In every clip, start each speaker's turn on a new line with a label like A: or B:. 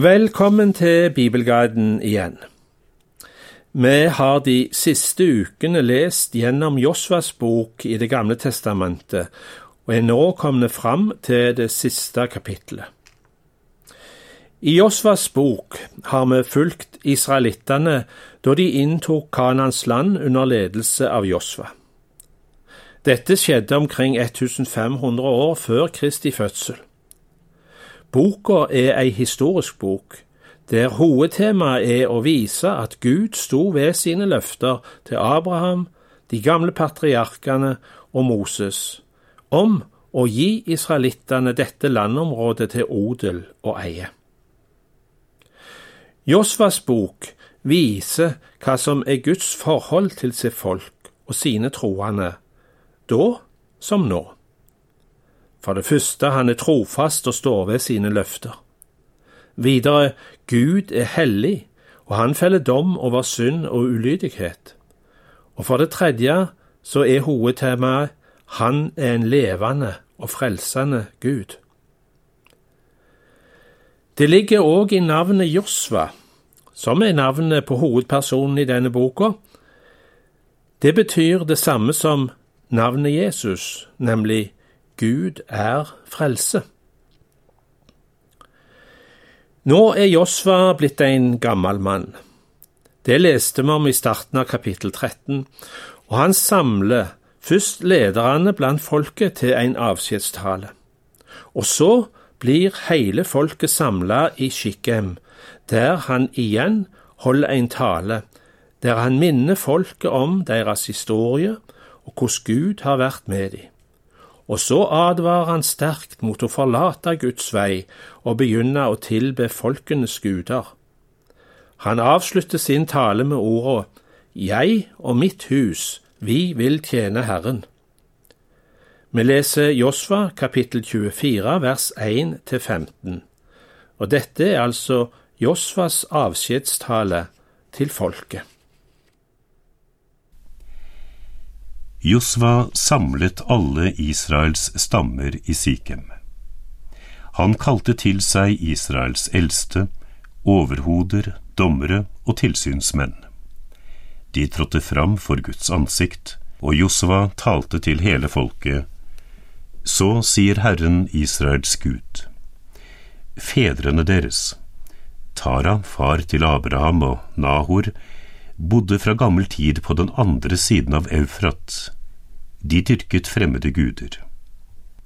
A: Velkommen til Bibelguiden igjen. Vi har de siste ukene lest gjennom Josvas bok i Det gamle testamentet, og er nå kommet fram til det siste kapittelet. I Josvas bok har vi fulgt israelittene da de inntok Kanans land under ledelse av Josva. Dette skjedde omkring 1500 år før Kristi fødsel. Boka er ei historisk bok, der hovedtemaet er å vise at Gud sto ved sine løfter til Abraham, de gamle patriarkene og Moses om å gi israelittene dette landområdet til odel og eie. Josvas bok viser hva som er Guds forhold til sitt folk og sine troende, da som nå. For det første, han er trofast og står ved sine løfter. Videre, Gud er hellig, og han feller dom over synd og ulydighet. Og for det tredje så er hovedtemaet han er en levende og frelsende Gud. Det ligger òg i navnet Josva, som er navnet på hovedpersonen i denne boka. Det betyr det samme som navnet Jesus, nemlig Gud er frelse. Nå er Josva blitt en gammel mann. Det leste vi om i starten av kapittel 13, og han samler først lederne blant folket til en avskjedstale. Og så blir hele folket samla i Skikkem, der han igjen holder en tale, der han minner folket om deres historie og hvordan Gud har vært med dem. Og så advarer han sterkt mot å forlate Guds vei og begynne å tilbe folkenes guder. Han avslutter sin tale med ordet Jeg og mitt hus, vi vil tjene Herren. Vi leser Josva kapittel 24 vers 1 til 15, og dette er altså Josvas avskjedstale til folket.
B: Josva samlet alle Israels stammer i Sikhem. Han kalte til seg Israels eldste, overhoder, dommere og tilsynsmenn. De trådte fram for Guds ansikt, og Josva talte til hele folket. Så sier Herren Israels Gud. Fedrene deres, Tara, far til Abraham og Nahor, bodde fra gammel tid på den andre siden av Eufrat. De dyrket fremmede guder.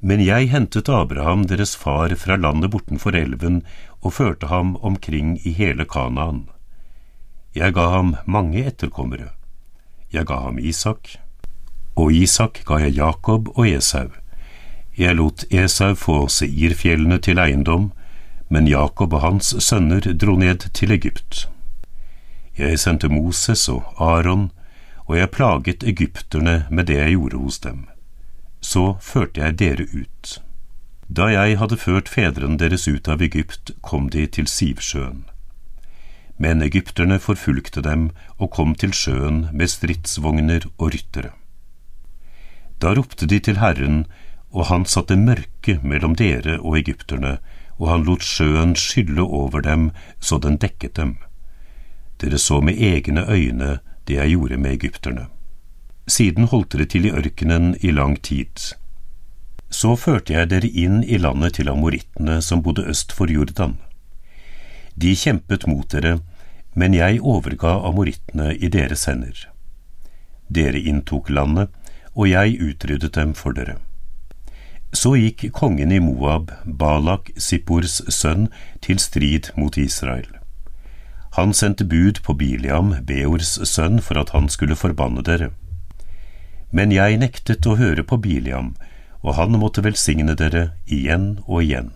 B: Men jeg hentet Abraham, deres far, fra landet bortenfor elven og førte ham omkring i hele Kanaan. Jeg ga ham mange etterkommere. Jeg ga ham Isak, og Isak ga jeg Jakob og Esau. Jeg lot Esau få Seirfjellene til eiendom, men Jakob og hans sønner dro ned til Egypt. Jeg sendte Moses og Aron, og jeg plaget egypterne med det jeg gjorde hos dem. Så førte jeg dere ut. Da jeg hadde ført fedrene deres ut av Egypt, kom de til Sivsjøen. Men egypterne forfulgte dem og kom til sjøen med stridsvogner og ryttere. Da ropte de til Herren, og han satte mørke mellom dere og egypterne, og han lot sjøen skylle over dem så den dekket dem. Dere så med egne øyne det jeg gjorde med egypterne. Siden holdt dere til i ørkenen i lang tid. Så førte jeg dere inn i landet til amorittene som bodde øst for Jordan. De kjempet mot dere, men jeg overga amorittene i deres hender. Dere inntok landet, og jeg utryddet dem for dere. Så gikk kongen i Moab, Balak, Sippors sønn, til strid mot Israel. Han sendte bud på Biliam, Beors sønn, for at han skulle forbanne dere. Men jeg nektet å høre på Biliam, og han måtte velsigne dere igjen og igjen.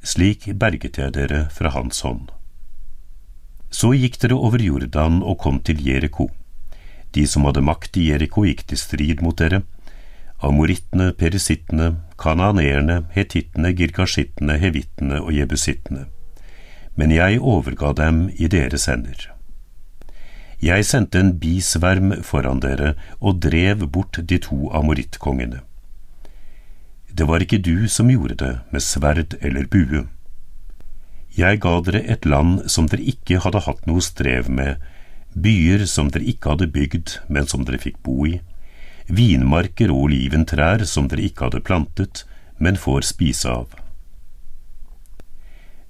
B: Slik berget jeg dere fra hans hånd. Så gikk dere over Jordan og kom til Jeriko. De som hadde makt i Jeriko, gikk til strid mot dere. Amorittene, perisittene, kananeerne, hetittene, girkasjittene, hevittene og jebusittene men jeg overga dem i deres hender. Jeg sendte en bisverm foran dere og drev bort de to amorittkongene. Det var ikke du som gjorde det med sverd eller bue. Jeg ga dere et land som dere ikke hadde hatt noe strev med, byer som dere ikke hadde bygd, men som dere fikk bo i, vinmarker og oliventrær som dere ikke hadde plantet, men får spise av.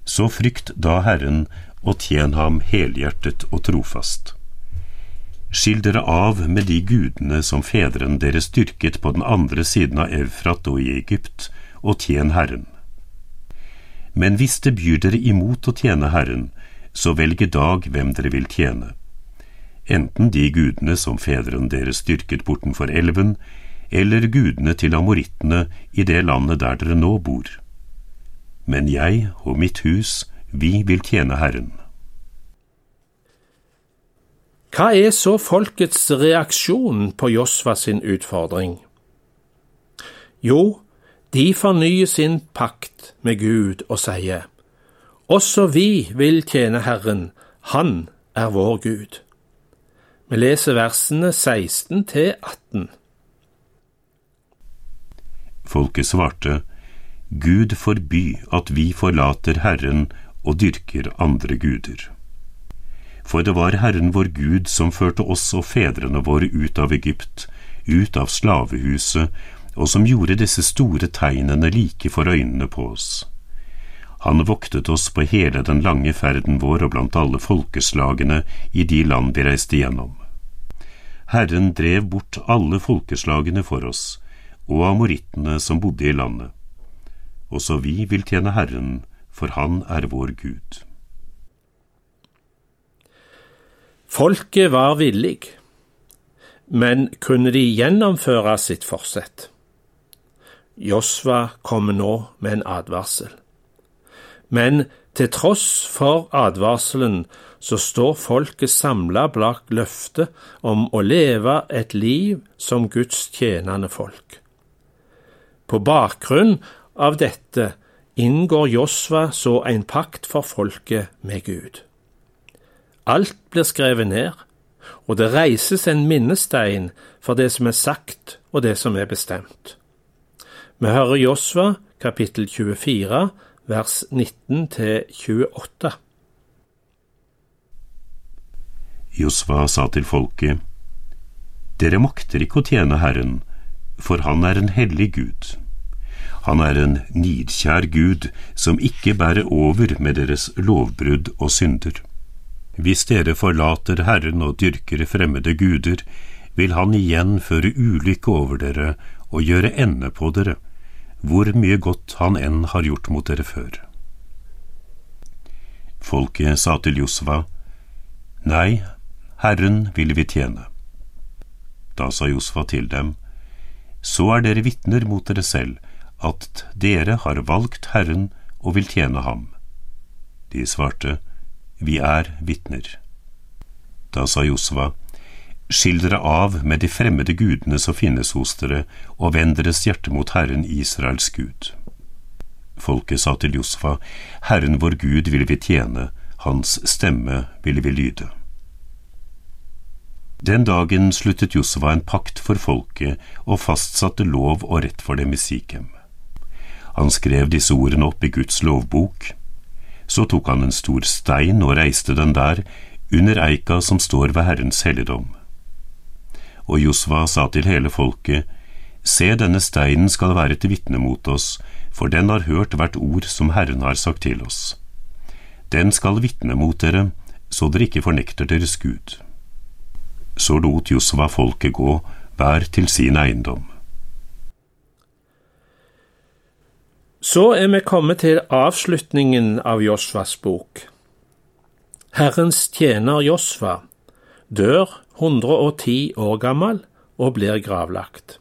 B: Så frykt da Herren og tjen ham helhjertet og trofast. Skill dere av med de gudene som fedrene deres dyrket på den andre siden av Eufrat og i Egypt, og tjen Herren. Men hvis det byr dere imot å tjene Herren, så velg i dag hvem dere vil tjene. Enten de gudene som fedrene deres dyrket bortenfor elven, eller gudene til amorittene i det landet der dere nå bor. Men jeg og mitt hus, vi vil tjene Herren.
A: Hva er så folkets reaksjon på Josva sin utfordring? Jo, de fornyer sin pakt med Gud og sier, Også vi vil tjene Herren, Han er vår Gud. Vi leser versene 16 til 18.
B: Folket svarte, Gud forby at vi forlater Herren og dyrker andre guder. For det var Herren vår Gud som førte oss og fedrene våre ut av Egypt, ut av slavehuset, og som gjorde disse store tegnene like for øynene på oss. Han voktet oss på hele den lange ferden vår og blant alle folkeslagene i de land vi reiste gjennom. Herren drev bort alle folkeslagene for oss, og amorittene som bodde i landet. Også vi vil tjene Herren, for Han er vår Gud.
A: Folket var villig, men kunne de gjennomføre sitt forsett? Josva kommer nå med en advarsel. Men til tross for advarselen så står folket samla bak løftet om å leve et liv som Guds tjenende folk. På bakgrunn av dette inngår Josva så en pakt for folket med Gud. Alt blir skrevet ned, og det reises en minnestein for det som er sagt og det som er bestemt. Vi hører Josva kapittel 24 vers 19 til 28.
B: Josva sa til folket, Dere makter ikke å tjene Herren, for han er en hellig Gud. Han er en nidkjær Gud som ikke bærer over med deres lovbrudd og synder. Hvis dere forlater Herren og dyrker fremmede guder, vil Han igjen føre ulykke over dere og gjøre ende på dere, hvor mye godt Han enn har gjort mot dere før. Folket sa til Josva, Nei, Herren vil vi tjene. Da sa Josva til dem, så er dere vitner mot dere selv at dere har valgt Herren og vil tjene ham. De svarte, Vi er vitner. Da sa Josva, Skill dere av med de fremmede gudene som finnes hos dere, og vend deres hjerte mot Herren Israels Gud. Folket sa til Josfa, Herren vår Gud vil vi tjene, hans stemme vil vi lyde. Den dagen sluttet Josva en pakt for folket og fastsatte lov og rett for dem i Sikhem. Han skrev disse ordene opp i Guds lovbok. Så tok han en stor stein og reiste den der, under eika som står ved Herrens helligdom. Og Josva sa til hele folket, Se, denne steinen skal være til vitne mot oss, for den har hørt hvert ord som Herren har sagt til oss. Den skal vitne mot dere, så dere ikke fornekter deres Gud. Så lot Josva folket gå, hver til sin eiendom.
A: Så er vi kommet til avslutningen av Josvas bok. Herrens tjener Josva dør 110 år gammel og blir gravlagt.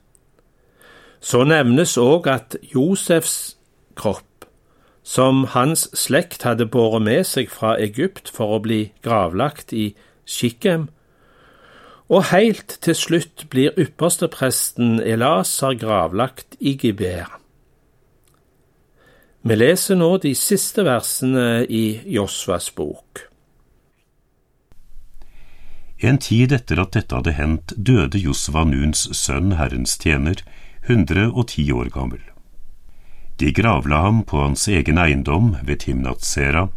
A: Så nevnes òg at Josefs kropp, som hans slekt hadde båret med seg fra Egypt for å bli gravlagt i Shikhem, og helt til slutt blir ypperstepresten Elasar gravlagt i Gibeer. Vi leser nå de siste versene i Josvas bok.
B: En tid etter at dette hadde hendt, døde Josva Nuns sønn, Herrens tjener, 110 år gammel. De gravla ham på hans egen eiendom ved Timnatsera,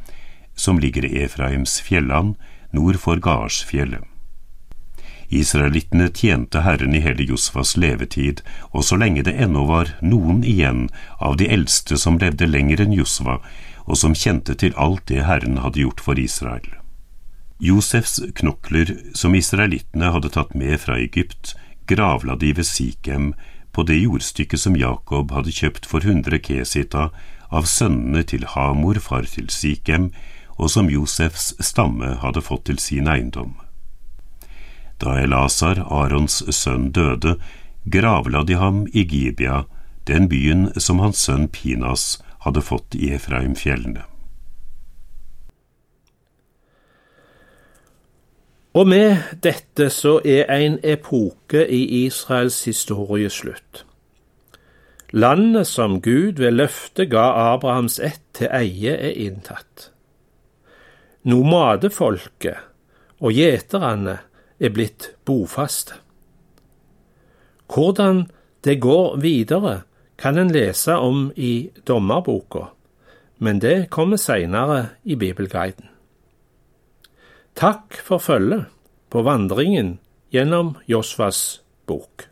B: som ligger i Efraims fjelland, nord for Garsfjellet. Israelittene tjente Herren i hele Josfas levetid, og så lenge det ennå var noen igjen av de eldste som levde lenger enn Josfa, og som kjente til alt det Herren hadde gjort for Israel. Josefs knokler, som israelittene hadde tatt med fra Egypt, gravla de ved Sikhem, på det jordstykket som Jakob hadde kjøpt for hundre kesita av sønnene til Hamor, far til Sikhem, og som Josefs stamme hadde fått til sin eiendom. Da Elasar, Arons sønn, døde, gravla de ham i Gibia, den byen som hans sønn Pinas hadde fått i Efraimfjellene.
A: Og med dette så er en epoke i Israels historie slutt. Landet som Gud ved løftet ga Abrahams ett til eie, er inntatt. Nomadefolket og gjeterne er blitt bofaste. Hvordan det går videre, kan en lese om i dommerboka, men det kommer seinere i Bibelguiden. Takk for følget på vandringen gjennom Josvas bok.